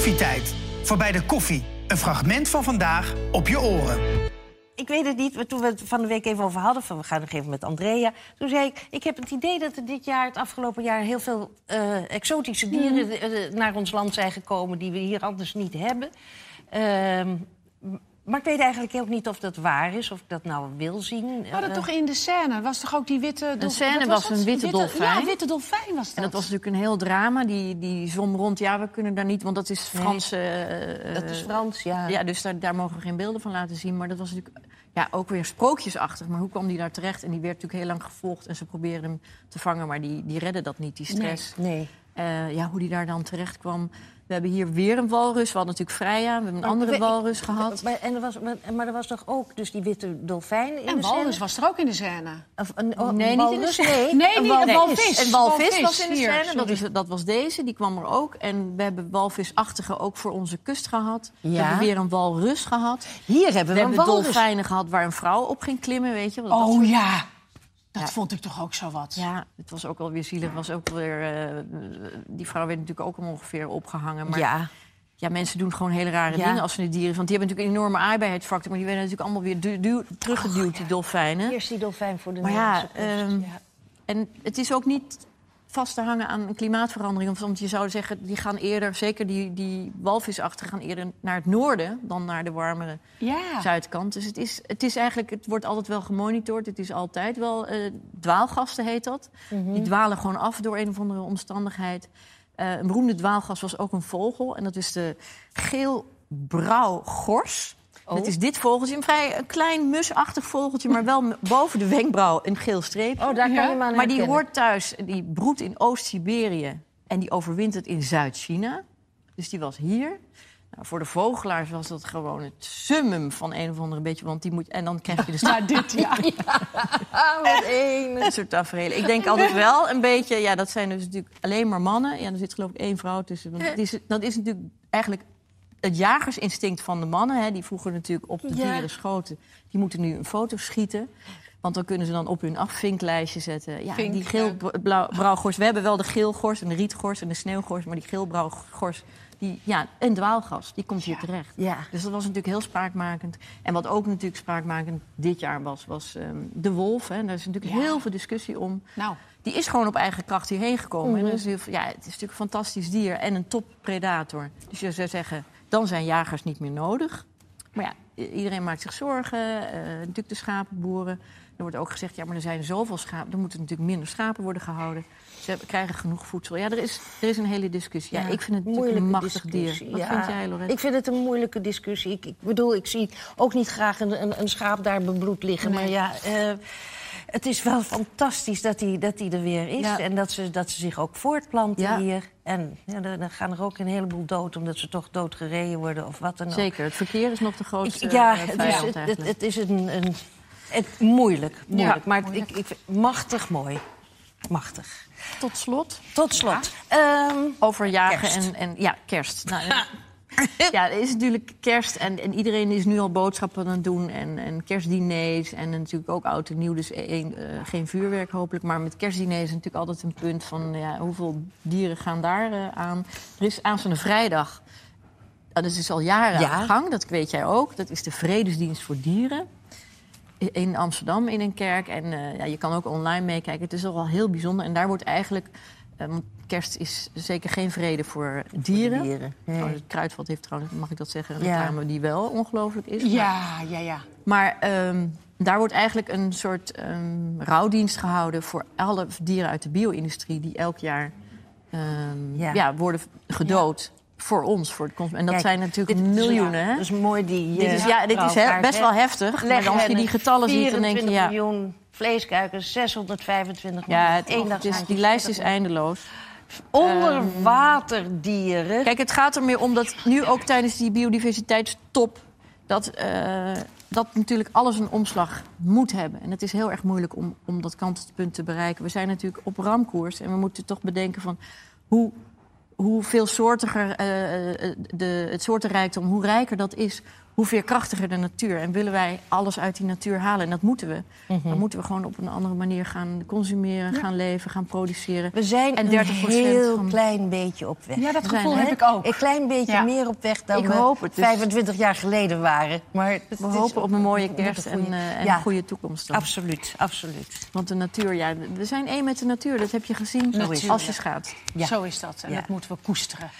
Koffietijd. Voorbij de koffie. Een fragment van vandaag op je oren. Ik weet het niet, maar toen we het van de week even over hadden... van we gaan nog even met Andrea... toen zei ik, ik heb het idee dat er dit jaar, het afgelopen jaar... heel veel eh, exotische dieren eh, naar ons land zijn gekomen... die we hier anders niet hebben. Ehm, maar ik weet eigenlijk ook niet of dat waar is, of ik dat nou wil zien. We hadden Eh, toch in de scène, was toch ook die witte dolfijn? scène Wat was dat? een witte dolfijn. Ja, witte dolfijn was dat. En dat was natuurlijk een heel drama. Die, die zwom rond. Ja, we kunnen daar niet, want dat is Nee. Frans. eh, dat is Frans, ja. Ja, dus daar, daar mogen we geen beelden van laten zien. Maar dat was natuurlijk ja, ook weer sprookjesachtig. Maar hoe kwam die daar terecht? En die werd natuurlijk heel lang gevolgd. En ze probeerden hem te vangen, maar die, die redden dat niet, die stress. Nee. Eh, ja, hoe die daar dan terecht kwam. We hebben hier weer een walrus. We hadden natuurlijk Freya. We hebben een Maar andere walrus gehad. Maar, en er was, maar, maar er was toch ook dus die witte dolfijn in En de walrus was er ook in de scène. Of een, oh, Nee, niet in de scène. Nee, een walvis. Een walvis, Walvis, was in de hier, scène. Dat, is, dat was deze, die kwam er ook. En we hebben walvisachtige ook voor onze kust gehad. We hebben weer een walrus gehad. Hier hebben We we, een hebben walrus. dolfijnen gehad waar een vrouw op ging klimmen, weet je. dat Oh soort- ja, dat Ja. vond ik toch ook zo wat. Ja, het was ook wel weer zielig. Was ook weer, eh, die vrouw werd natuurlijk ook ongeveer opgehangen. Maar ja. Ja, mensen doen gewoon hele rare Ja. dingen als ze de dieren... Want die hebben natuurlijk een enorme aardbaarheidsfactor... maar die werden natuurlijk allemaal weer du- du- teruggeduwd, die dolfijnen. eerst die dolfijn voor de Maar ja, ehm, ja. En het is ook niet vast te hangen aan klimaatverandering. Want je zou zeggen, die gaan eerder, zeker die, die walvisachtigen... gaan eerder naar het noorden dan naar de warmere Ja. zuidkant. Dus het is, het is eigenlijk, het wordt altijd wel gemonitord. Het is altijd wel eh, dwaalgasten heet dat. Mhm. Die dwalen gewoon af door een of andere omstandigheid. Eh, een beroemde dwaalgast was ook een vogel. En dat is de geel-brouw-gors. Oh. Dat is dit vogeltje, een vrij een klein musachtig vogeltje... maar wel boven de wenkbrauw een geel streepje. Oh, daar kan Ja. je hem aan maar die hoort thuis, die broedt in Oost-Siberië... en die overwintert in Zuid-China. Dus die was hier. Nou, voor de vogelaars was dat gewoon het summum van een of andere beetje... want die moet, en dan krijg je dus Ja, dit, ja. Ah, wat een. soort tafereelen. Ik denk altijd wel een beetje, ja, dat zijn dus natuurlijk alleen maar mannen. Ja, er zit geloof ik één vrouw tussen. Want dat, is, dat is natuurlijk eigenlijk het jagersinstinct van de mannen. Hè, die vroeger natuurlijk op de Ja. dieren schoten. Die moeten nu een foto schieten. Want dan kunnen ze dan op hun afvinklijstje zetten. Ja, Vink, die geel-brouwgors. We hebben wel de geelgors en de rietgors en de sneeuwgors. Maar die geelbrouwgors, die, ja, een dwaalgas, die komt hier terecht. Ja. Dus dat was natuurlijk heel spraakmakend. En wat ook natuurlijk spraakmakend dit jaar was, was ehm, de wolf. Hè. Daar is natuurlijk Ja. heel veel discussie om. Nou, Die is gewoon op eigen kracht hierheen gekomen. Mhm. En dat is heel veel- ja, het is natuurlijk een fantastisch dier en een toppredator. Dus je zou zeggen, dan zijn jagers niet meer nodig. Maar ja, iedereen maakt zich zorgen. eh, natuurlijk de schapenboeren. Er wordt ook gezegd, ja, maar er zijn zoveel schapen. Er moeten natuurlijk minder schapen worden gehouden. Ze krijgen genoeg voedsel. Ja, er is, er is een hele discussie. Ja, Ja, ik vind het natuurlijk een machtig discussie, dier. Wat ja. vind jij, Lorette? Ik vind het een moeilijke discussie. Ik, ik bedoel, ik zie ook niet graag een, een, een schaap daar bebloed liggen. Nee. Maar ja, eh, het is wel fantastisch dat hij dat die er weer is. Ja. En dat ze, dat ze zich ook voortplanten Ja. hier. En ja, dan, gaan er ook een heleboel dood... omdat ze toch doodgereden worden of wat dan ook. Zeker, het verkeer is nog de grootste Ik- ja, eh, het is, het, het, eigenlijk. het is een, een het, moeilijk, moeilijk. Maar moeilijk. Ik, ik, machtig mooi. Machtig. Tot slot, Tot slot. Ehm, over jagen Kerst. en, en ja, kerst. Nou, ja, het is natuurlijk kerst en, en iedereen is nu al boodschappen aan het doen. En, en kerstdiners en natuurlijk ook oud en nieuw. Dus één, eh, geen vuurwerk hopelijk. Maar met kerstdiners is natuurlijk altijd een punt van... Ja, hoeveel dieren gaan daar eh, aan? Er is aanstaande vrijdag... ah, dat is al jaren Ja. aan de gang, dat weet jij ook. Dat is de Vredesdienst voor Dieren. In Amsterdam in een kerk. En eh, ja, je kan ook online meekijken. Het is al wel heel bijzonder. En daar wordt eigenlijk... kerst is zeker geen vrede voor dieren. dieren. Nee. Oh, het Kruidvat heeft trouwens, mag ik dat zeggen, een Ja. reclame die wel ongelooflijk is. Maar- ja, ja, ja. Maar ehm, daar wordt eigenlijk een soort ehm, rouwdienst gehouden voor alle dieren uit de bio-industrie die elk jaar ehm, Ja. ja. worden gedood. Voor ons, voor de consument. En dat Kijk, zijn natuurlijk miljoenen. hè? Dat is mooi die... dit eh, is, ja, dit is he- best wel heftig. Maar als je die getallen ziet, dan denk je... 24 Ja, miljoen vleeskuikens, 625 ja miljoen. het, het is, die lijst is eindeloos. Onderwaterdieren. Kijk, het gaat er meer om dat nu ook tijdens die biodiversiteitstop... dat, eh, dat natuurlijk alles een omslag moet hebben. En het is heel erg moeilijk om, om dat kantelpunt te bereiken. We zijn natuurlijk op ramkoers en we moeten toch bedenken van... hoe, hoe veelsoortiger eh, eh, de, het soortenrijkdom, hoe rijker dat is... hoe hoe veerkrachtiger de natuur. En willen wij alles uit die natuur halen, en dat moeten we... Mhm. dan moeten we gewoon op een andere manier gaan consumeren, gaan leven, gaan produceren. We zijn En een 30% heel van- klein beetje op weg. Ja, dat zijn, gevoel heb ik ook. Een klein beetje Ja. meer op weg dan Ik we hoop het, dus- 25 jaar geleden waren. Maar het We hopen op een mooie kerst goeie- en, eh, en Ja, een goede toekomst. Dan. Absoluut, absoluut. Want de natuur, ja, we zijn één met de natuur. Dat heb je gezien Zo is het. als je schaadt. Ja. Zo is dat. En Ja. dat moeten we koesteren.